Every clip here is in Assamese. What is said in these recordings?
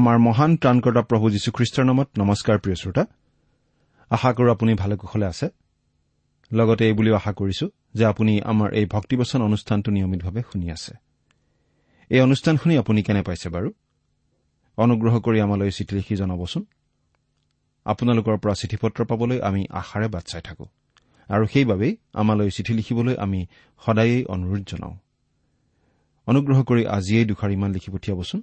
আমাৰ মহান ত্ৰাণকৰ্তা প্ৰভু যীশুখ্ৰীষ্টৰ নামত নমস্কাৰ প্ৰিয় শ্ৰোতা। আশা কৰো আপুনি ভালে কুশলে আছে। লগতে এই বুলিও আশা কৰিছো যে আপুনি আমাৰ এই ভক্তিবচন অনুষ্ঠানটো নিয়মিতভাৱে শুনি আছে। এই অনুষ্ঠান শুনি আপুনি কেনে পাইছে বাৰু? অনুগ্ৰহ কৰি আমালৈ চিঠি লিখি জনাবচোন। আপোনালোকৰ পৰা চিঠি পত্ৰ পাবলৈ আমি আশাৰে বাট চাই থাকো। আৰু সেইবাবেই আমালৈ চিঠি লিখিবলৈ আমি সদায়েই অনুৰোধ জনাওঁ। অনুগ্ৰহ কৰি আজিয়েই দুখাৰিমান লিখি পঠিয়াবচোন।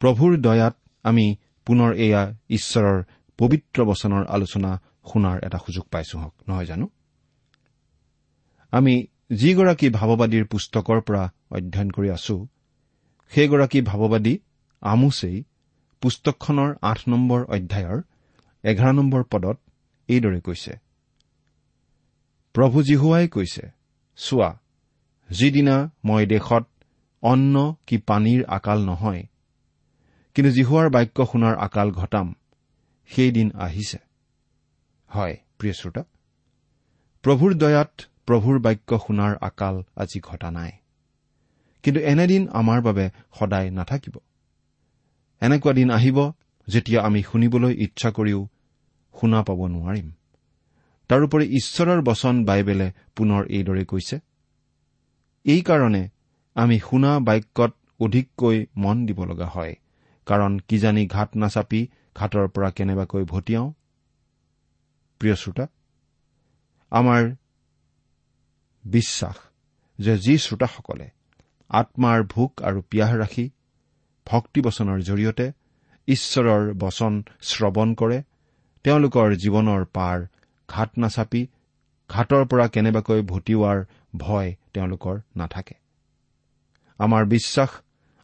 প্ৰভুৰ দয়াত আমি পুনৰ এয়া ঈশ্বৰৰ পবিত্ৰ বচনৰ আলোচনা শুনাৰ এটা সুযোগ পাইছো হওক। নহয় জানো? আমি যিগৰাকী ভাৱবাদীৰ পুস্তকৰ পৰা অধ্যয়ন কৰি আছো সেইগৰাকী ভাৱবাদী আমোছেই পুস্তকখনৰ আঠ নম্বৰ অধ্যায়ৰ এঘাৰ নম্বৰ পদত এইদৰে কৈছে। প্ৰভু জীহুৱাই কৈছে চোৱা যিদিনা মই দেশত অন্ন কি পানীৰ আকাল নহয় কিন্তু জিহুৱাৰ বাক্য শুনাৰ আকাল ঘটাম। সেইদিন আহিছে। হয় প্ৰিয় শ্ৰোতা প্ৰভুৰ দয়াত প্ৰভুৰ বাক্য শুনাৰ আকাল আজি ঘটা নাই। কিন্তু এনেদিন আমাৰ বাবে সদায় নাথাকিব। এনেকুৱা দিন আহিব যেতিয়া আমি শুনিবলৈ ইচ্ছা কৰিও শুনা পাব নোৱাৰিম। তাৰোপৰি ঈশ্বৰৰ বচন বাইবেলে পুনৰ এইদৰে কৈছে এইকাৰণে আমি শুনা বাক্যত অধিককৈ মন দিব লগা হয়। কাৰণ কিজানি ঘাট নাচাপি ঘাটৰ পৰা কেনেবাকৈ ভটিয়াওঁ প্ৰিয় শ্ৰোতা আমাৰ বিশ্বাস যে যি শ্ৰোতাসকলে আত্মাৰ ভোক আৰু পিয়াহ ৰাখি ভক্তিবচনৰ জৰিয়তে ঈশ্বৰৰ বচন শ্ৰৱণ কৰে তেওঁলোকৰ জীৱনৰ পাৰ ঘাট নাচাপি ঘাটৰ পৰা কেনেবাকৈ ভটিওৱাৰ ভয় তেওঁলোকৰ নাথাকে। আমাৰ বিশ্বাস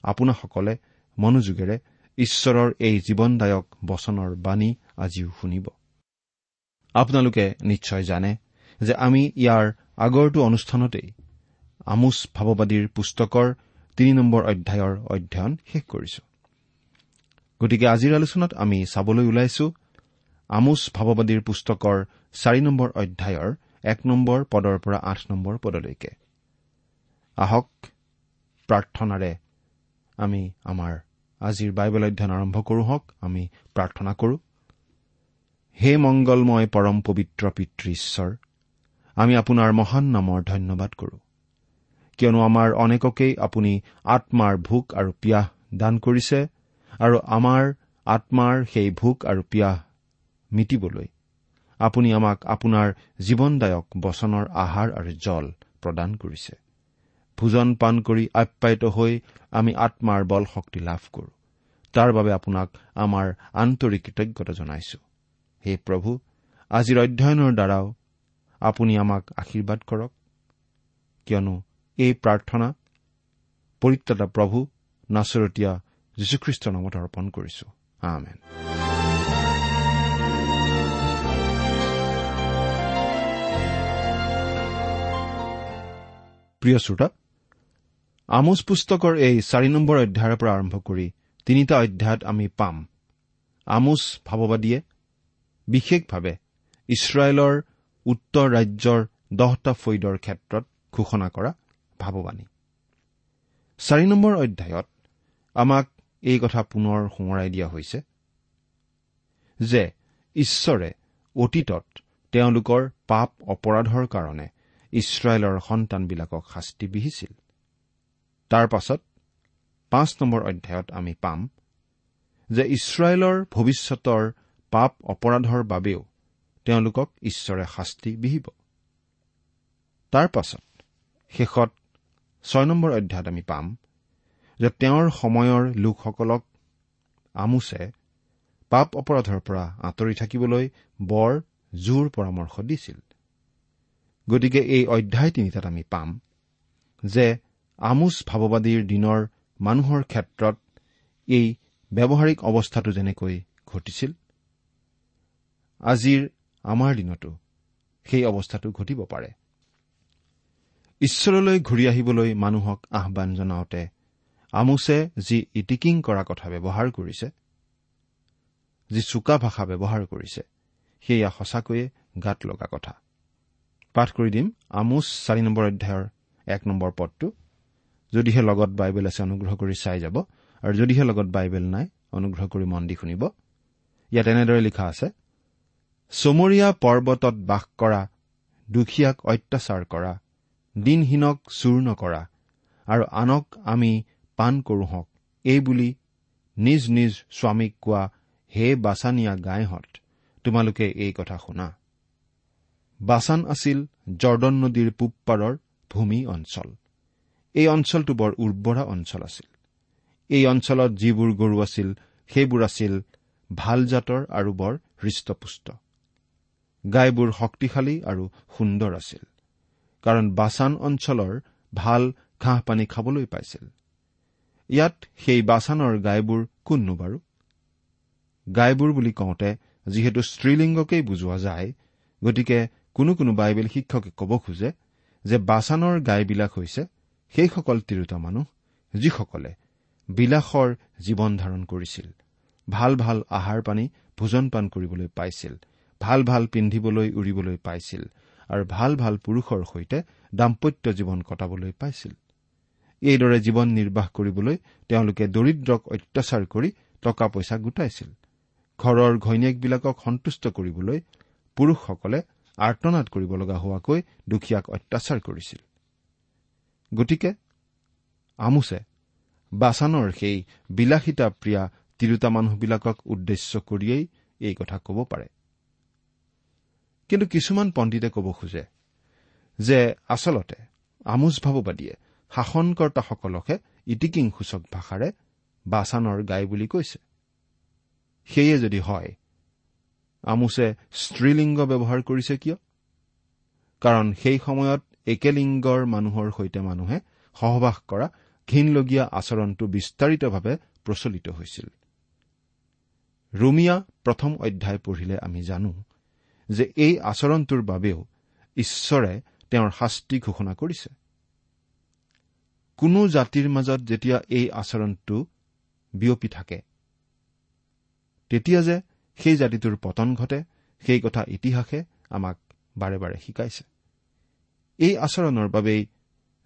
আপোনাসকলে মনোযোগেৰে ঈশ্বৰৰ এই জীৱনদায়ক বচনৰ বাণী আজিও শুনিব। আপোনালোকে নিশ্চয় জানে যে আমি ইয়াৰ আগৰটো অনুষ্ঠানতেই আমোচ ভাৱবাদীৰ পুস্তকৰ তিনি নম্বৰ অধ্যায়ৰ অধ্যয়ন শেষ কৰিছো। গতিকে আজিৰ আলোচনাত আমি চাবলৈ ওলাইছো আমোচ ভাৱবাদীৰ পুস্তকৰ চাৰি নম্বৰ অধ্যায়ৰ এক নম্বৰ পদৰ পৰা আঠ নম্বৰ পদলৈকে। আহক প্ৰাৰ্থনাৰে আমি আমাৰ আজিৰ বাইবেল অধ্যয়ন আৰম্ভ কৰো হওক আমি প্ৰাৰ্থনা কৰো। হে মংগলময় পৰম পবিত্ৰ পিতৃ ঈশ্বৰ আমি আপোনাৰ মহান নামৰ ধন্যবাদ কৰো। কিয়নো আমাৰ অনেককেই আপুনি আত্মাৰ ভোক আৰু পিয়াহ দান কৰিছে আৰু আমাৰ আত্মাৰ সেই ভোক আৰু পিয়াহ মিটিবলৈ আপুনি আমাক আপোনাৰ জীৱনদায়ক বচনৰ আহাৰ আৰু জল প্ৰদান কৰিছে। ভোজন পান কৰি আপ্যায়িত হৈ আমি আত্মাৰ বল শক্তি লাভ কৰো। তাৰ বাবে আপোনাক আমাৰ আন্তৰিক কৃতজ্ঞতা জনাইছো। হে প্ৰভু আজিৰ অধ্যয়নৰ দ্বাৰাও আপুনি আমাক আশীৰ্বাদ কৰক। কিয়নো এই প্ৰাৰ্থনা পৰিত্ৰাতা প্ৰভু নাচৰতীয়া যীশুখ্ৰীষ্টৰ নামত অৰ্পণ কৰিছো। আমেন। প্ৰিয় শ্ৰোতা আমোচ পুস্তকৰ এই চাৰি নম্বৰ অধ্যায়ৰ পৰা আৰম্ভ কৰি তিনিটা অধ্যায়ত আমি পাম। আমোচ ভাৱবাদীয়ে বিশেষভাৱে ইছৰাইলৰ উত্তৰ ৰাজ্যৰ দহটা ফৈদৰ ক্ষেত্ৰত ঘোষণা কৰা ভাৱবাণী। চাৰি নম্বৰ অধ্যায়ত আমাক এই কথা পুনৰ সোঁৱৰাই দিয়া হৈছে যে ঈশ্বৰে অতীতত তেওঁলোকৰ পাপ অপৰাধৰ কাৰণে ইছৰাইলৰ সন্তানবিলাকক শাস্তি বিহিছিল। তাৰ পাছত পাঁচ নম্বৰ অধ্যায়ত আমি পাম যে ইছৰাইলৰ ভৱিষ্যতৰ পাপ অপৰাধৰ বাবেও তেওঁলোকক ঈশ্বৰে শাস্তি বিহিব। তাৰ পাছত শেষত ছয় নম্বৰ অধ্যায়ত আমি পাম যে তেওঁৰ সময়ৰ লোকসকলক আমোছে পাপ অপৰাধৰ পৰা আঁতৰি থাকিবলৈ বৰ জোৰ পৰামৰ্শ দিছিল। গতিকে এই অধ্যায় তিনিটাত আমি পাম যে আমোচ ভাৱবাদীৰ দিনৰ মানুহৰ ক্ষেত্ৰত এই ব্যৱহাৰিক অৱস্থাটো যেনেকৈ ঘটিছিল আজিৰ আমাৰ দিনতো সেই অৱস্থাটো ঘটিব পাৰে। ঈশ্বৰলৈ ঘূৰি আহিবলৈ মানুহক আহান জনাওঁতে আমোছে যি ইটিকিং কৰা কথা ব্যৱহাৰ কৰিছে যি চোকা ভাষা ব্যৱহাৰ কৰিছে সেয়া সঁচাকৈয়ে গাত লগা কথা। পাঠ কৰি দিম আমোচ চাৰি নম্বৰ অধ্যায়ৰ এক নম্বৰ পদটো। যদিহে লগত বাইবেল আছে অনুগ্ৰহ কৰি চাই যাব। আৰু যদিহে লগত বাইবেল নাই অনুগ্ৰহ কৰি মন দি শুনিব। ইয়াত এনেদৰে লিখা আছে চমৰীয়া পৰ্বতত বাস কৰা দুখীয়াক অত্যাচাৰ কৰা দিনহীনক চুৰ নকৰা আৰু আনক আমি পাণ কৰোঁহক এইবুলি নিজ নিজ স্বামীক কোৱা হে বাছানিয়া গায়হঁত তোমালোকে এই কথা শুনা। বাছান আছিল জৰ্দন নদীৰ পূব পাৰৰ ভূমি অঞ্চল। এই অঞ্চলটো বৰ উৰ্বৰা অঞ্চল আছিল। এই অঞ্চলত যিবোৰ গৰু আছিল সেইবোৰ আছিল ভাল জাতৰ আৰু বৰ হৃষ্টপুষ্ট। গাইবোৰ শক্তিশালী আৰু সুন্দৰ আছিল কাৰণ বাছান অঞ্চলৰ ভাল ঘাঁহ পানী খাবলৈ পাইছিল। ইয়াত সেই বাছানৰ গাইবোৰ কোননো বাৰু? গাইবোৰ বুলি কওঁতে যিহেতু স্ত্ৰীলিংগকেই বুজোৱা যায় গতিকে কোনো কোনো বাইবেল শিক্ষকে ক'ব খোজে যে বাছানৰ গাইবিলাক হৈছে সেইসকল তিৰোতা মানুহ যিসকলে বিলাসৰ জীৱন ধাৰণ কৰিছিল ভাল ভাল আহাৰ পানী ভোজন পান কৰিবলৈ পাইছিল ভাল ভাল পিন্ধিবলৈ উৰিবলৈ পাইছিল আৰু ভাল ভাল পুৰুষৰ সৈতে দাম্পত্য জীৱন কটাবলৈ পাইছিল। এইদৰে জীৱন নিৰ্বাহ কৰিবলৈ তেওঁলোকে দৰিদ্ৰক অত্যাচাৰ কৰি টকা পইচা গোটাইছিল। ঘৰৰ ঘৈণীয়েকবিলাকক সন্তুষ্ট কৰিবলৈ পুৰুষসকলে আৰ্তনাদ কৰিব লগা হোৱাকৈ দুখীয়াক অত্যাচাৰ কৰিছিল। গতিকে আমোছে বাছানৰ সেই বিলাসিতা প্ৰিয়া তিৰোতা মানুহবিলাকক উদ্দেশ্য কৰিয়েই এই কথা ক'ব পাৰে। কিন্তু কিছুমান পণ্ডিতে ক'ব খোজে যে আচলতে আমোচ ভাৱবাদীয়ে শাসনকৰ্তাসকলকহে ইটিকিং সূচক ভাষাৰে বাছানৰ গাই বুলি কৈছে। সেয়ে যদি হয় আমোছে স্ত্ৰীলিংগ ব্যৱহাৰ কৰিছে কিয়? কাৰণ সেই সময়ত একেলিংগৰ মানুহৰ সৈতে মানুহে সহবাস কৰা ঘীনলগীয়া আচৰণটো বিস্তাৰিতভাৱে প্ৰচলিত হৈছিল। ৰুমিয়া প্ৰথম অধ্যায় পঢ়িলে আমি জানো যে এই আচৰণটোৰ বাবেও ঈশ্বৰে তেওঁৰ শাস্তি ঘোষণা কৰিছে। কোনো জাতিৰ মাজত যেতিয়া এই আচৰণটো বিয়পি থাকে তেতিয়া যে সেই জাতিটোৰ পতন ঘটে সেই কথা ইতিহাসে আমাক বাৰে বাৰে শিকাইছে। এই আচৰণৰ বাবেই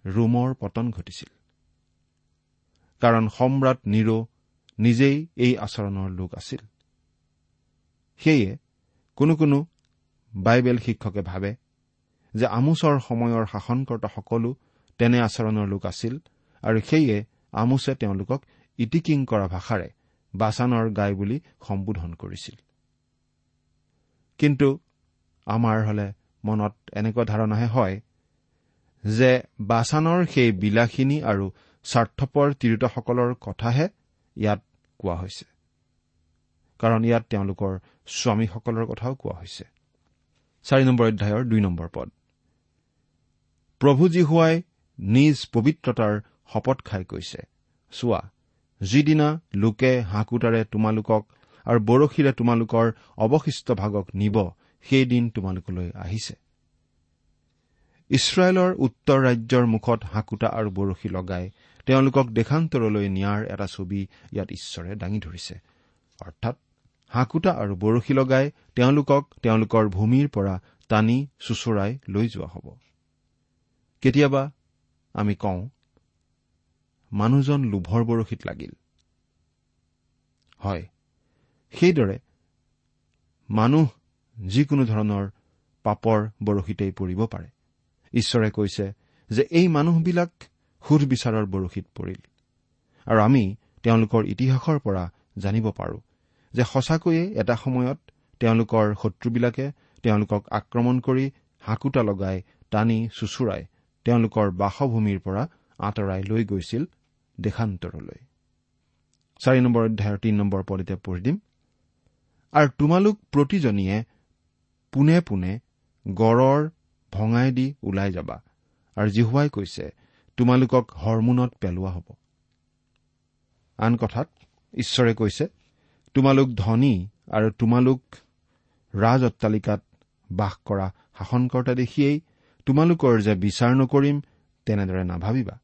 ৰোমৰ পতন ঘটিছিল। কাৰণ সম্ৰাট নিৰ নিজেই এই আচৰণৰ লোক আছিল। সেয়ে কোনো কোনো বাইবেল শিক্ষকে ভাবে যে আমোচৰ সময়ৰ শাসনকৰ্তাসকলো তেনে আচৰণৰ লোক আছিল আৰু সেয়ে আমোছে তেওঁলোকক ইটিকিং কৰা ভাষাৰে বাছানৰ গাই বুলি সম্বোধন কৰিছিল। কিন্তু আমাৰ হলে মনত এনেকুৱা ধাৰণাহে হয় যে বাছানৰ সেই বিলাসিনী আৰু স্বাৰ্থপৰ তিৰোতাসকলৰ কথাহে ইয়াত কোৱা হৈছে। কাৰণ ইয়াত তেওঁলোকৰ স্বামীসকলৰ কথাও কোৱা হৈছে। চাৰি নম্বৰ অধ্যায়ৰ দুই নম্বৰ পদ। প্ৰভু জীহুৱাই নিজ পবিত্ৰতাৰ শপত খাই কৈছে চোৱা যিদিনা লোকে হাঁকুটাৰে তোমালোকক আৰু বৰশীৰে তোমালোকৰ অৱশিষ্ট ভাগক নিব সেইদিন তোমালোকলৈ আহিছে। ইছৰাইলৰ উত্তৰ ৰাজ্যৰ মুখত হাঁকুটা আৰু বৰশী লগাই তেওঁলোকক দেশান্তৰলৈ নিয়াৰ এটা ছবি ইয়াত ঈশ্বৰে দাঙি ধৰিছে। অৰ্থাৎ হাঁকুটা আৰু বৰশী লগাই তেওঁলোকক তেওঁলোকৰ ভূমিৰ পৰা টানি চোচৰাই লৈ যোৱা হ'ব। কেতিয়াবা আমি কওঁ মানুহজন লোভৰ বৰশীত লাগিল। হয় সেইদৰে মানুহ যিকোনো ধৰণৰ পাপৰ বৰশীতেই পৰিব পাৰে। ঈশ্বৰে কৈছে যে এই মানুহবিলাক সুধবিচাৰৰ বৰশীত পৰিল। আৰু আমি তেওঁলোকৰ ইতিহাসৰ পৰা জানিব পাৰো যে সঁচাকৈয়ে এটা সময়ত তেওঁলোকৰ শত্ৰুবিলাকে তেওঁলোকক আক্ৰমণ কৰি হাঁকুটা লগাই টানি চোচোৰাই তেওঁলোকৰ বাসভূমিৰ পৰা আঁতৰাই লৈ গৈছিল দেশান্তৰলৈ। চাৰি নম্বৰ অধ্যায়ৰ তিনি নম্বৰ পদতে পঢ়ি দিম। আৰু তোমালোক প্ৰতিজনীয়ে পোনে পোনে গড়ৰ ভঙাই দি ওলাই যাবা। আৰু জিহুৱাই কৈছে তোমালোকক হৰমোনত পেলোৱা হ'ব। আন কথাত ঈশ্বৰে কৈছে তোমালোক ধনী আৰু তোমালোক ৰাজ অট্টালিকাত বাস কৰা শাসনকৰ্তা দেখিয়েই তোমালোকৰ যে বিচাৰ নকৰিম তেনেদৰে নাভাবিবা।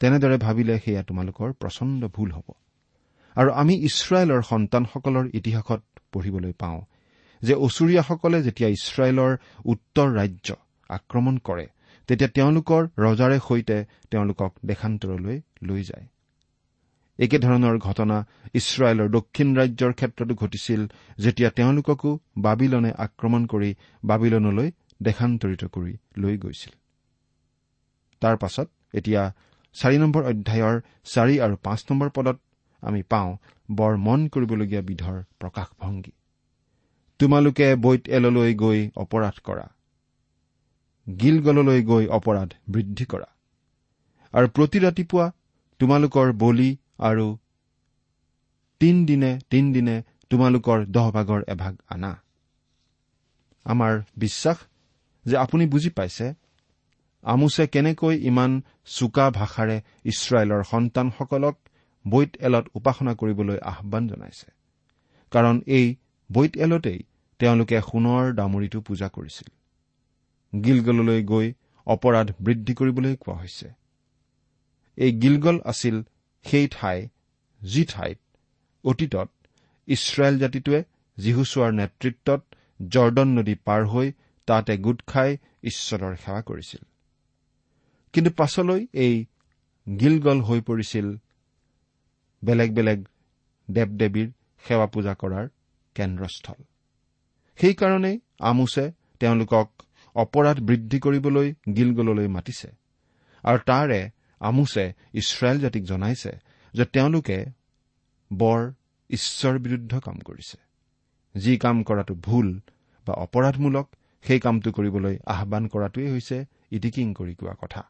তেনেদৰে ভাবিলে সেয়া তোমালোকৰ প্ৰচণ্ড ভুল হ'ব। আৰু আমি ইছৰাইলৰ সন্তানসকলৰ ইতিহাসত পঢ়িবলৈ পাওঁ যে অচুৰীয়াসকলে যেতিয়া ইছৰাইলৰ উত্তৰ ৰাজ্য আক্ৰমণ কৰে তেতিয়া তেওঁলোকৰ ৰজাৰে সৈতে তেওঁলোকক দেশান্তৰলৈ লৈ যায়। একেধৰণৰ ঘটনা ইছৰাইলৰ দক্ষিণ ৰাজ্যৰ ক্ষেত্ৰতো ঘটিছিল যেতিয়া তেওঁলোককো বাবিলনে আক্ৰমণ কৰি বাবিলনলৈ দেশান্তৰিত কৰি লৈ গৈছিল। তাৰ পাছত এতিয়া চাৰি নম্বৰ অধ্যায়ৰ চাৰি আৰু পাঁচ নম্বৰ পদত আমি পাওঁ বৰ মন কৰিবলগীয়া বিধৰ প্ৰকাশভংগী। তোমালোকে বৈত এললৈ গৈ অপৰাধ কৰা। গিলগললৈ গৈ অপৰাধ বৃদ্ধি কৰা। আৰু প্ৰতি ৰাতিপুৱা তোমালোকৰ বলি আৰু তিনদিনে তিনদিনে তোমালোকৰ দহভাগৰ এভাগ আনা। আমাৰ বিশ্বাস যে আপুনি বুজি পাইছে আমোছে কেনেকৈ ইমান চোকা ভাষাৰে ইছৰাইলৰ সন্তানসকলক বৈত এলত উপাসনা কৰিবলৈ আহান জনাইছে। কাৰণ এই বৈত এলতেই তেওঁলোকে সোণৰ দামৰিটো পূজা কৰিছিল। গিলগললৈ গৈ অপৰাধ বৃদ্ধি কৰিবলৈ কোৱা হৈছে। এই গিলগল আছিল সেই ঠাই যি ঠাইত অতীতত ইছৰাইল জাতিটোৱে যীহুচোৱাৰ নেতৃত্বত জৰ্দন নদী পাৰ হৈ তাতে গোট খাই ঈশ্বৰৰ সেৱা কৰিছিল। কিন্তু পাছলৈ এই গিলগল হৈ পৰিছিল। বেলেগ বেলেগ দেৱ দেৱীৰ সেৱা পূজা কৰাৰ কেন্দ্ৰস্থল। সেইকাৰণেই আমোছে তেওঁলোকক অপৰাধ বৃদ্ধি কৰিবলৈ গিলগললৈ মাতিছে। আৰু তাৰে আমোছে ইছৰাইল জাতিক জনাইছে যে তেওঁলোকে বৰ ঈশ্বৰ বিৰুদ্ধ কাম কৰিছে। যি কাম কৰাটো ভুল বা অপৰাধমূলক সেই কামটো কৰিবলৈ আহান কৰাটোৱেই হৈছে ইটিকিং কৰি কোৱা কথা।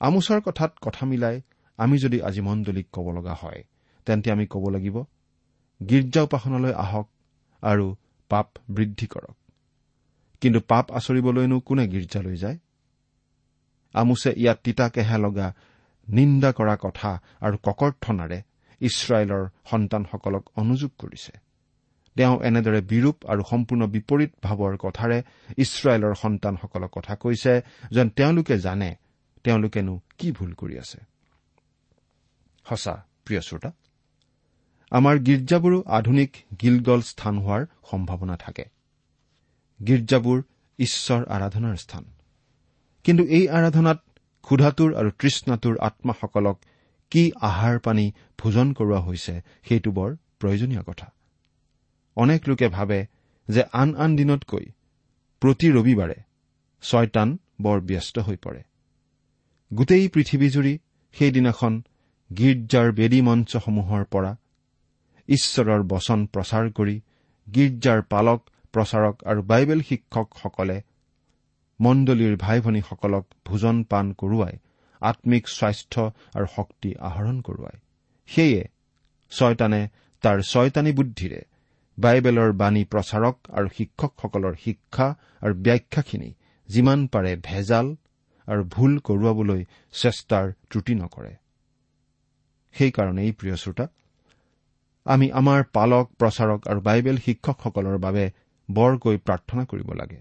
আমোচৰ কথাত কথা মিলাই আমি যদি আজি মণ্ডলীক ক'ব লগা হয় তেন্তে আমি ক'ব লাগিব গীৰ্জা উপাসনালৈ আহক আৰু পাপ বৃদ্ধি কৰক। কিন্তু পাপ আচৰিবলৈনো কোনে গীৰ্জালৈ যায়? আমোছে ইয়াত তিতা কেহা লগা নিন্দা কৰা কথা আৰু ককৰ্থনাৰে ইছৰাইলৰ সন্তানসকলক অনুযোগ কৰিছে। তেওঁ এনেদৰে বিৰূপ আৰু সম্পূৰ্ণ বিপৰীত ভাৱৰ কথাৰে ইছৰাইলৰ সন্তানসকলক কথা কৈছে যেন তেওঁলোকে জানে তেওঁলোকেনো কি ভুল কৰি আছে। সঁচা প্ৰিয় শ্ৰোতা আমাৰ গীৰ্জাবোৰো আধুনিক গিলগল স্থান হোৱাৰ সম্ভাৱনা থাকে। গীৰ্জাবোৰ ঈশ্বৰ আৰাধনাৰ স্থান। কিন্তু এই আৰাধনাত ক্ষুধাটোৰ আৰু তৃষ্ণাটোৰ আত্মাসকলক কি আহাৰ পানী ভোজন কৰোৱা হৈছে সেইটো বৰ প্ৰয়োজনীয় কথা। অনেক লোকে ভাবে যে আন আন দিনতকৈ প্ৰতি ৰবিবাৰে ছয়তান বৰ ব্যস্ত হৈ পৰে। গোটেই পৃথিৱীজুৰি সেইদিনাখন গীৰ্জাৰ বেদী মঞ্চসমূহৰ পৰা ঈশ্বৰৰ বচন প্ৰচাৰ কৰি গীৰ্জাৰ পালক প্ৰচাৰক আৰু বাইবেল শিক্ষকসকলে মণ্ডলীৰ ভাই ভনীসকলক ভোজন পান কৰোৱাই আম্মিক স্বাস্থ্য আৰু শক্তি আহৰণ কৰোৱায় সেয়ে ছয়তানে তাৰ ছয়তানী বুদ্ধিৰে বাইবেলৰ বাণী প্ৰচাৰক আৰু শিক্ষকসকলৰ শিক্ষা আৰু ব্যাখ্যাখিনি যিমান পাৰে ভেজাল আৰু ভুল কৰোৱাবলৈ চেষ্টাৰ ত্ৰুটি নকৰে। সেইকাৰণেই প্ৰিয় শ্ৰোতা আমি আমাৰ পালক প্ৰচাৰক আৰু বাইবেল শিক্ষকসকলৰ বাবে বৰকৈ প্ৰাৰ্থনা কৰিব লাগে।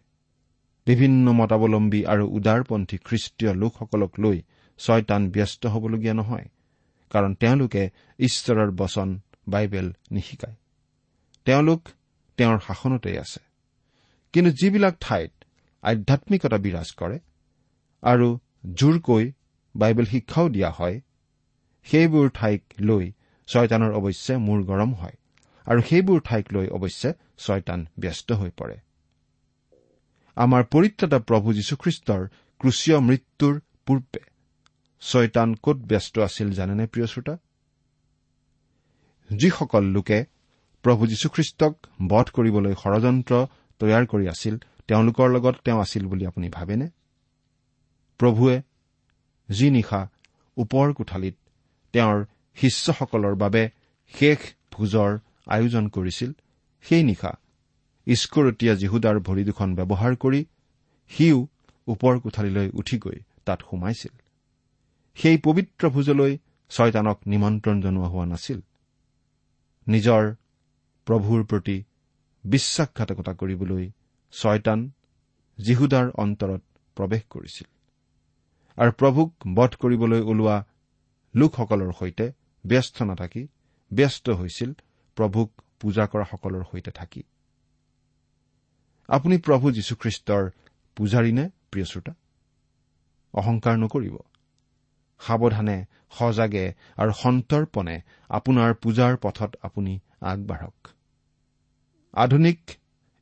বিভিন্ন মতাৱলম্বী আৰু উদাৰপন্থী খ্ৰীষ্টীয় লোকসকলক লৈ ছয়তান ব্যস্ত হ'বলগীয়া নহয় কাৰণ তেওঁলোকে ঈশ্বৰৰ বচন বাইবেল নিশিকায়। তেওঁলোক তেওঁৰ শাসনতেই আছে। কিন্তু যিবিলাক ঠাইত আধ্যামিকতা বিৰাজ কৰে আৰু জোৰকৈ বাইবেল শিক্ষাও দিয়া হয় সেইবোৰ ঠাইক লৈ ছয়তানৰ অৱশ্যে মূৰ গৰম হয় আৰু সেইবোৰ ঠাইক লৈ অৱশ্যে ছয়তান ব্যস্ত হৈ পৰে। আমাৰ পৰিত্ৰাতা প্ৰভু যীশুখ্ৰীষ্টৰ ক্ৰুচীয় মৃত্যুৰ পূৰ্বে ছয়তান ক'ত ব্যস্ত আছিল জানেনে প্ৰিয় শ্ৰোতা? যিসকল লোকে প্ৰভু যীশুখ্ৰীষ্টক বধ কৰিবলৈ ষড়যন্ত্ৰ তৈয়াৰ কৰি আছিল তেওঁলোকৰ লগত তেওঁ আছিল বুলি আপুনি ভাবেনে? প্ৰভুৱে যি নিশা ওপৰ কোঠালিত তেওঁৰ শিষ্যসকলৰ বাবে শেষ ভোজৰ আয়োজন কৰিছিল। সেই নিশা ইস্কৰতীয়া যীহুদাৰ ভৰি দুখন ব্যৱহাৰ কৰি সিও ওপৰ কোঠালিলৈ উঠি গৈ তাত সোমাইছিল। সেই পবিত্ৰ ভোজলৈ ছয়তানক নিমন্ত্ৰণ জনোৱা হোৱা নাছিল। নিজৰ প্ৰভুৰ প্ৰতি বিশ্বাসঘাতকতা কৰিবলৈ ছয়তান যীহুদাৰ অন্তৰত প্ৰৱেশ কৰিছিল। আৰু প্ৰভুক বধ কৰিবলৈ ওলোৱা লোকসকলৰ সৈতে ব্যস্ত নাথাকি ব্যস্ত হৈছিল প্ৰভুক পূজা কৰাসকলৰ সৈতে থাকি। আপুনি প্ৰভু যীশুখ্ৰীষ্টৰ পূজাৰী নে প্ৰিয় শ্ৰোতা? অহংকাৰ নকৰিব। সাৱধানে সজাগে আৰু সন্তৰ্পণে আপোনাৰ পূজাৰ পথত আপুনি আগবাঢ়ক। আধুনিক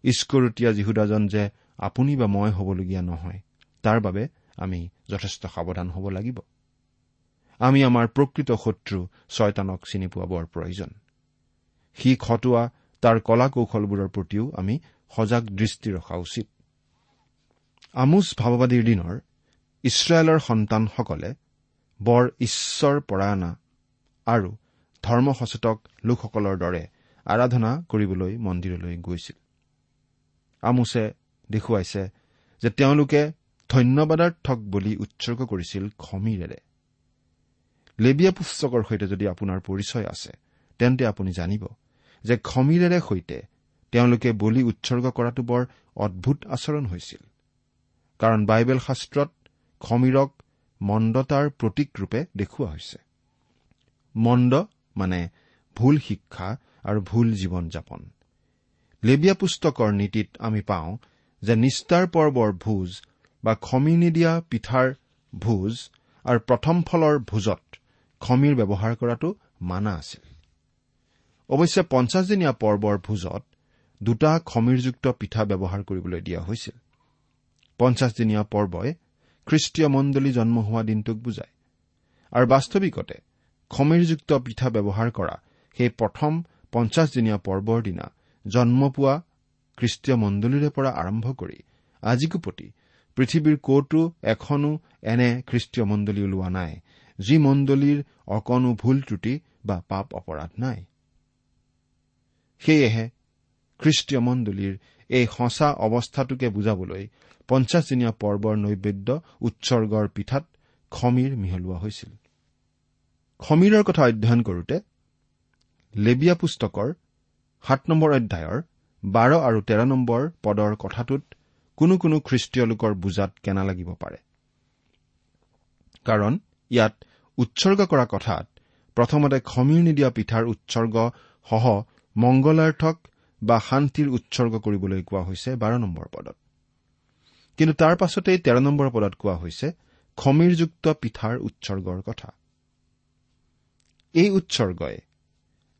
ইস্কৰতীয়া যীহুদাজন যে আপুনি বা মই হ'বলগীয়া নহয় তাৰ বাবে আমি যথেষ্ট সাৱধান হ'ব লাগিব। আমি আমাৰ প্ৰকৃত শত্ৰু ছয়তানক চিনি পোৱা বৰ প্ৰয়োজন। সি খটোৱা তাৰ কলা কৌশলবোৰৰ প্ৰতিও আমি সজাগ দৃষ্টি ৰখা উচিত। আমোচ ভাৱবাদীৰ দিনৰ ইছৰাইলৰ সন্তানসকলে বৰ ঈশ্বৰ পৰায়ণা আৰু ধৰ্ম সচেতক লোকসকলৰ দৰে আৰাধনা কৰিবলৈ মন্দিৰলৈ গৈছিল। আমোছে দেখুৱাইছে যে তেওঁলোকে ধন্যবাদাৰ্থক বুলি উৎসৰ্গ কৰিছিল খমিৰেৰে। লেবিয়া পুস্তকৰ সৈতে যদি আপোনাৰ পৰিচয় আছে তেন্তে আপুনি জানিব যে খমিৰেৰে সৈতে তেওঁলোকে বলি উৎসৰ্গ কৰাটো বৰ অদ্ভুত আচৰণ হৈছিল। কাৰণ বাইবেল শাস্ত্ৰত খমিৰক মন্দতাৰ প্ৰতীকৰূপে দেখুওৱা হৈছে। মন্দ মানে ভুল শিক্ষা আৰু ভুল জীৱন যাপন। লেবিয়া পুস্তকৰ নীতিত আমি পাওঁ যে নিষ্ঠাৰ পৰ্বৰ ভোজ বা খমি নিদিয়া পিঠাৰ ভোজ আৰু প্ৰথম ফলৰ ভোজত খমিৰ ব্যৱহাৰ কৰাটো মানা আছিল। অৱশ্যে পঞ্চাছদিনীয়া পৰ্বৰ ভোজত দুটা খমিৰযুক্ত পিঠা ব্যৱহাৰ কৰিবলৈ দিয়া হৈছিল। পঞ্চাছদিনীয়া পৰ্বই খ্ৰীষ্টীয় মণ্ডলী জন্ম হোৱা দিনটোক বুজায়। আৰু বাস্তৱিকতে খমিৰযুক্ত পিঠা ব্যৱহাৰ কৰা সেই প্ৰথম পঞ্চাছদিনীয়া পৰ্বৰ দিনা জন্ম পোৱা খ্ৰীষ্টীয় মণ্ডলীৰে পৰা আৰম্ভ কৰি আজিকো প্ৰতি পৃথিৱীৰ কতো এখনো এনে খ্ৰীষ্টীয় মণ্ডলী ওলোৱা নাই। যি মণ্ডলীৰ অকণো ভুল ত্ৰুটি বা পাপ অপৰাধ নাই। সেয়েহে খ্ৰীষ্টীয় মণ্ডলীৰ এই সঁচা অৱস্থাটোকে বুজাবলৈ পঞ্চাছদিনীয়া পৰ্বৰ নৈবেদ্য উৎসৰ্গৰ পিঠাত খমীৰ মিহলোৱা হৈছিল। খমীৰৰ কথা অধ্যয়ন কৰোতে লেবিয়া পুস্তকৰ সাত নম্বৰ অধ্যায়ৰ বাৰ আৰু তেৰ নম্বৰ পদৰ কথাটোত কোনো কোনো খ্ৰীষ্টীয় লোকৰ বুজাত কেনা লাগিব পাৰে। কাৰণ ইয়াত উৎসৰ্গ কৰা কথাত প্ৰথমতে খমীৰ নিদিয়া পিঠাৰ উৎসৰ্গ সহ মংগলাৰ্থক বা শান্তিৰ উৎসৰ্গ কৰিবলৈ কোৱা হৈছে বাৰ নম্বৰ পদত। কিন্তু তাৰ পাছতেই তেৰ নম্বৰ পদত কোৱা হৈছে খমীৰযুক্ত পিঠাৰ উৎসৰ্গৰ কথা। এই উৎসৰ্গই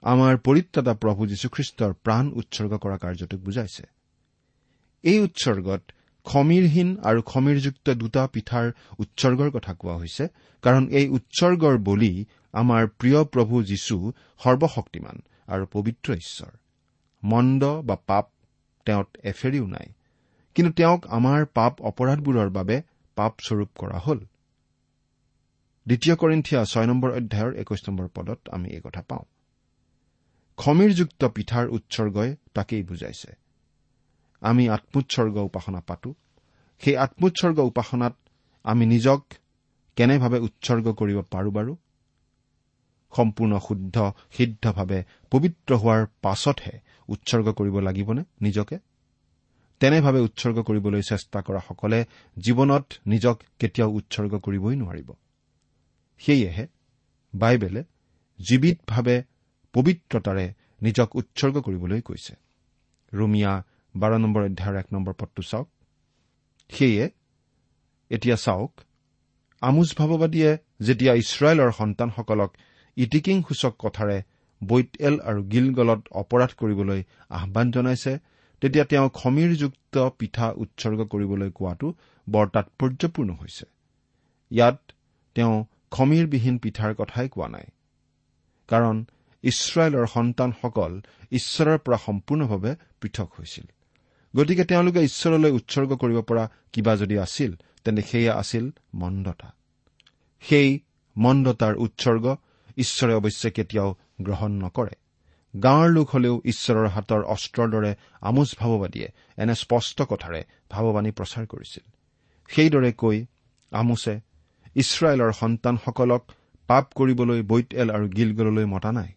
আমাৰ পৰিত্ৰাতা প্ৰভু যীশুখ্ৰীষ্টৰ প্ৰাণ উৎসৰ্গ কৰা কাৰ্যটোক বুজাইছে। এই উৎসৰ্গত খমীৰহীন আৰু খমীৰযুক্ত দুটা পিঠাৰ উৎসৰ্গৰ কথা কোৱা হৈছে কাৰণ এই উৎসৰ্গৰ বলি আমাৰ প্ৰিয় প্ৰভু যীশু সৰ্বশক্তিমান আৰু পবিত্ৰ ঈশ্বৰ। মন্দ বা পাপ তেওঁত এফেৰিও নাই কিন্তু তেওঁক আমাৰ পাপ অপৰাধবোৰৰ বাবে পাপস্বৰূপ কৰা হ'ল। দ্বিতীয় কৰিন্থিয়া ছয় নম্বৰ অধ্যায়ৰ একৈশ নম্বৰ পদত আমি এই কথা পাওঁ। খমীৰযুক্ত পিঠাৰ উৎসৰ্গই তাকেই বুজাইছে। আমি আত্মোৎসৰ্গ উপাসনা পাতো। সেই আত্মোৎসৰ্গ উপাসনাত আমি নিজক কেনেভাৱে উৎসৰ্গ কৰিব পাৰো বাৰু? সম্পূৰ্ণ শুদ্ধ সিদ্ধভাৱে পবিত্ৰ হোৱাৰ পাছতহে উৎসৰ্গ কৰিব লাগিবনে নিজকে? তেনেভাৱে উৎসৰ্গ কৰিবলৈ চেষ্টা কৰাসকলে জীৱনত নিজক কেতিয়াও উৎসৰ্গ কৰিবই নোৱাৰিব। সেয়েহে বাইবেলে জীৱিতভাৱে পবিত্ৰতাৰে নিজক উৎসৰ্গ কৰিবলৈ কৈছে। ৰুমিয়া বাৰ নম্বৰ অধ্যায়ৰ এক নম্বৰ পদটো চাওক। সেয়ে এতিয়া চাওক আমোজ ভাৱবাদীয়ে যেতিয়া ইছৰাইলৰ সন্তানসকলক ইটিকিং সূচক কথাৰে বৈতেল আৰু গিলগলত অপৰাধ কৰিবলৈ আহান জনাইছে তেতিয়া তেওঁ খমীৰযুক্ত পিঠা উৎসৰ্গ কৰিবলৈ কোৱাটো বৰ তাৎপৰ্যপূৰ্ণ হৈছে। ইয়াত তেওঁ খমীৰবিহীন পিঠাৰ কথাই কোৱা নাই। কাৰণ ইছৰাইলৰ সন্তানসকল ঈশ্বৰৰ পৰা সম্পূৰ্ণভাৱে পৃথক হৈছিল। গতিকে তেওঁলোকে ঈশ্বৰলৈ উৎসৰ্গ কৰিব পৰা কিবা যদি আছিল তেন্তে সেয়া আছিল মন্দতা। সেই মন্দতাৰ উৎসৰ্গ ঈশ্বৰে অৱশ্যে কেতিয়াও গ্ৰহণ নকৰে। গাঁৱৰ লোক হলেও ঈশ্বৰৰ হাতৰ অস্ত্ৰৰ দৰে আমোজ ভাৱবাদীয়ে এনে স্পষ্ট কথাৰে ভাৱবাণী প্ৰচাৰ কৰিছিল। সেইদৰে কৈ আমোছে ইছৰাইলৰ সন্তানসকলক পাপ কৰিবলৈ বৈতেল আৰু গিলগললৈ মতা নাই।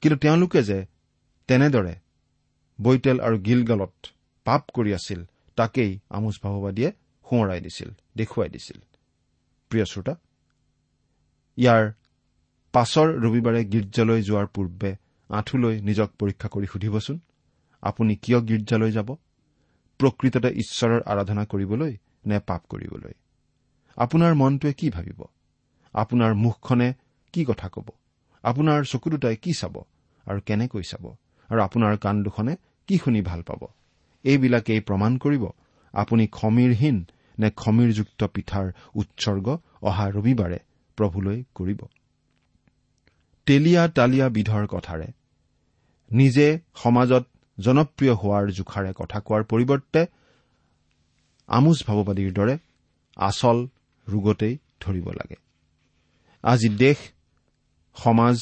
কিন্তু তেওঁলোকে যে তেনেদৰে বৈতেল আৰু গিলগলত পাপ কৰি আছিল তাকেই আমোজ ভাৱবাদীয়ে সোঁৱৰাই দিছিল দেখুৱাই দিছিল। প্ৰিয় শ্ৰোতা ইয়াৰ পাছৰ ৰবিবাৰে গীৰ্জালৈ যোৱাৰ পূৰ্বে আঁঠুলৈ নিজক পৰীক্ষা কৰি সুধিবচোন আপুনি কিয় গীৰ্জালৈ যাব? প্ৰকৃততে ঈশ্বৰৰ আৰাধনা কৰিবলৈ নে পাপ কৰিবলৈ? আপোনাৰ মনটোৱে কি ভাবিব? আপোনাৰ মুখখনে কি কথা কব? আপোনাৰ চকু দুটাই কি চাব? আৰু কেনেকৈ চাব? আৰু আপোনাৰ কাণ দুখনে কি শুনি ভাল পাব? এইবিলাকেই প্ৰমাণ কৰিব। আপুনি খমীৰহীন নে খমীৰযুক্ত পিঠাৰ উৎসৰ্গ অহা ৰবিবাৰে প্ৰভুলৈ কৰিব। তেলীয়া তালিয়া বিধৰ কথাৰে নিজে সমাজত জনপ্ৰিয় হোৱাৰ জোখাৰে কথা কোৱাৰ পৰিৱৰ্তে আমোজ ভাৱবাদীৰ দৰে আচল ৰোগতেই ধৰিব লাগে। আজি দেশ সমাজ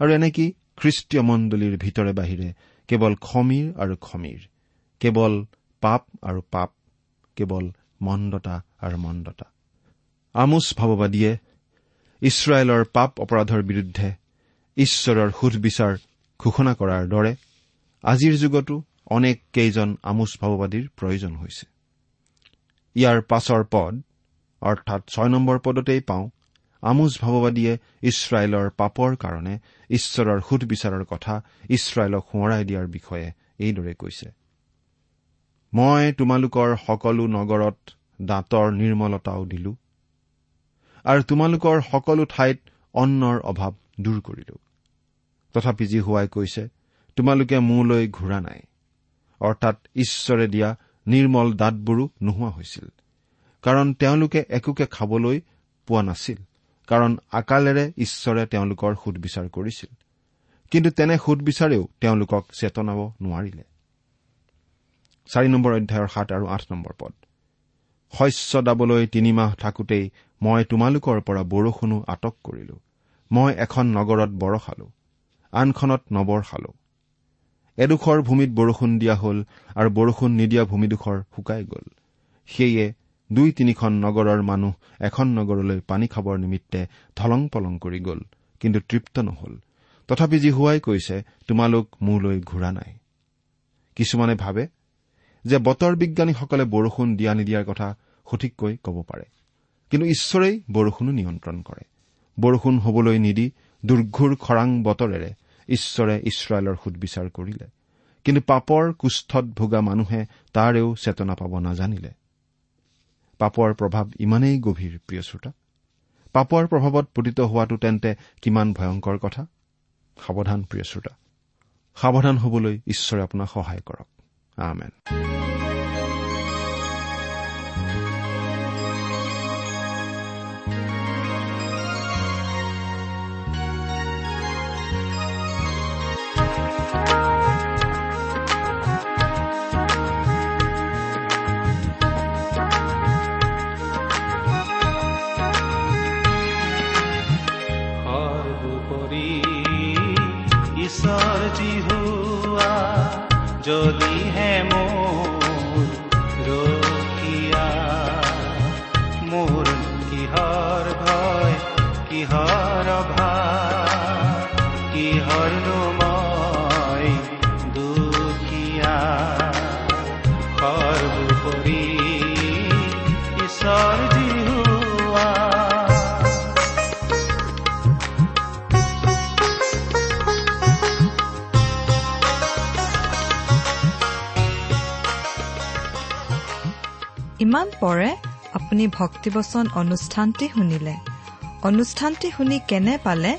আৰু এনেকি খ্ৰীষ্টীয় মণ্ডলীৰ ভিতৰে বাহিৰে কেৱল খমীৰ আৰু খমীৰ কেৱল পাপ আৰু পাপ কেৱল মন্দতা আৰু মন্দতা। আমোচ ভাৱবাদীয়ে ইছৰাইলৰ পাপ অপৰাধৰ বিৰুদ্ধে ঈশ্বৰৰ সুধবিচাৰ ঘোষণা কৰাৰ দৰে আজিৰ যুগতো অনেক কেইজন আমোচ ভাৱবাদীৰ প্ৰয়োজন হৈছে। ইয়াৰ পাছৰ পদ অৰ্থাৎ ছয় নম্বৰ পদতেই পাওঁ আমোজ ভাৱবাদীয়ে ইছৰাইলৰ পাপৰ কাৰণে ঈশ্বৰৰ সুধবিচাৰৰ কথা ইছৰাইলক সোঁৱৰাই দিয়াৰ বিষয়ে এইদৰে কৈছে। মই তোমালোকৰ সকলো নগৰত দাঁতৰ নিৰ্মলতাও দিলো আৰু তোমালোকৰ সকলো ঠাইত অন্নৰ অভাৱ দূৰ কৰিলো। তথাপি যি হোৱাই কৈছে তোমালোকে মোলৈ ঘূৰা নাই। অৰ্থাৎ ঈশ্বৰে দিয়া নিৰ্মল দাঁতবোৰো নোহোৱা হৈছিল কাৰণ তেওঁলোকে একোকে খাবলৈ পোৱা নাছিল কাৰণ আকালেৰে ঈশ্বৰে তেওঁলোকৰ সুদবিচাৰ কৰিছিল। কিন্তু তেনে সুদবিচাৰেও তেওঁলোকক চেতনাব নোৱাৰিলে। চাৰি নম্বৰ অধ্যায়ৰ সাত আৰু আঠ নম্বৰ পদ। শস্য দাবলৈ তিনিমাহ থাকোতেই মই তোমালোকৰ পৰা বৰষুণো আটক কৰিলো। মই এখন নগৰত বৰষালো আনখনত নবৰষালো এডোখৰ ভূমিত বৰষুণ দিয়া হ'ল আৰু বৰষুণ নিদিয়া ভূমিডোখৰ শুকাই গ'ল। সেয়ে দুই তিনিখন নগৰৰ মানুহ এখন নগৰলৈ পানী খাবৰ নিমিত্তে ধলং পলং কৰি গ'ল কিন্তু তৃপ্ত নহল। তথাপি জিহুৱাই কৈছে তোমালোক মোলৈ ঘূৰা নাই। কিছুমানে ভাবে যে বতৰ বিজ্ঞানীসকলে বৰষুণ দিয়া নিদিয়াৰ কথা সঠিককৈ ক'ব পাৰে। কিন্তু ঈশ্বৰেই বৰষুণো নিয়ন্ত্ৰণ কৰে। বৰষুণ হবলৈ নিদি দুৰ্ঘোৰ খৰাং বতৰেৰে ঈশ্বৰে ইছৰাইলৰ সুদবিচাৰ কৰিলে। কিন্তু পাপৰ কুষ্ঠত ভোগা মানুহে তাৰেও চেতনা পাব নাজানিলে। পাপৰ প্ৰভাৱ ইমানেই গভীৰ প্ৰিয় শ্ৰোতা। পাপৰ প্ৰভাৱত পতিত হোৱাটো তেন্তে কিমান ভয়ংকৰ কথা? সাৱধান প্ৰিয় শ্ৰোতা। সাৱধান হবলৈ ঈশ্বৰে আপোনাক সহায় কৰক। আমেন ইমান পৰে আপুনি ভক্তিবচন অনুষ্ঠানটি শুনিলে। অনুষ্ঠানটি শুনি কেনে পালে?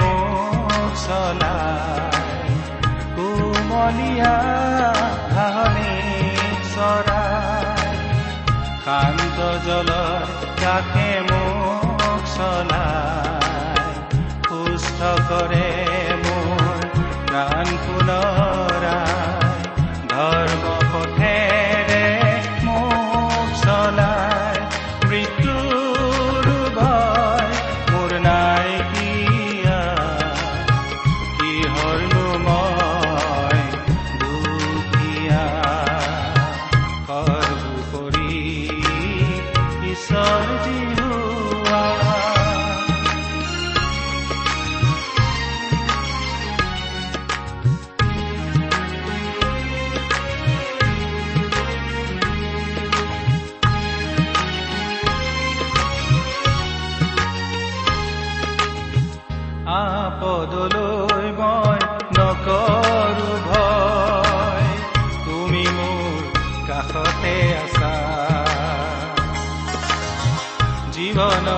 চলাই কোমলীয়া ঘাঁহনি চৰাই। শান্ত জলৰ কাষে মোক চলাই সুস্থ কৰে মোৰ প্ৰাণ পুনৰাই জীৱনৰ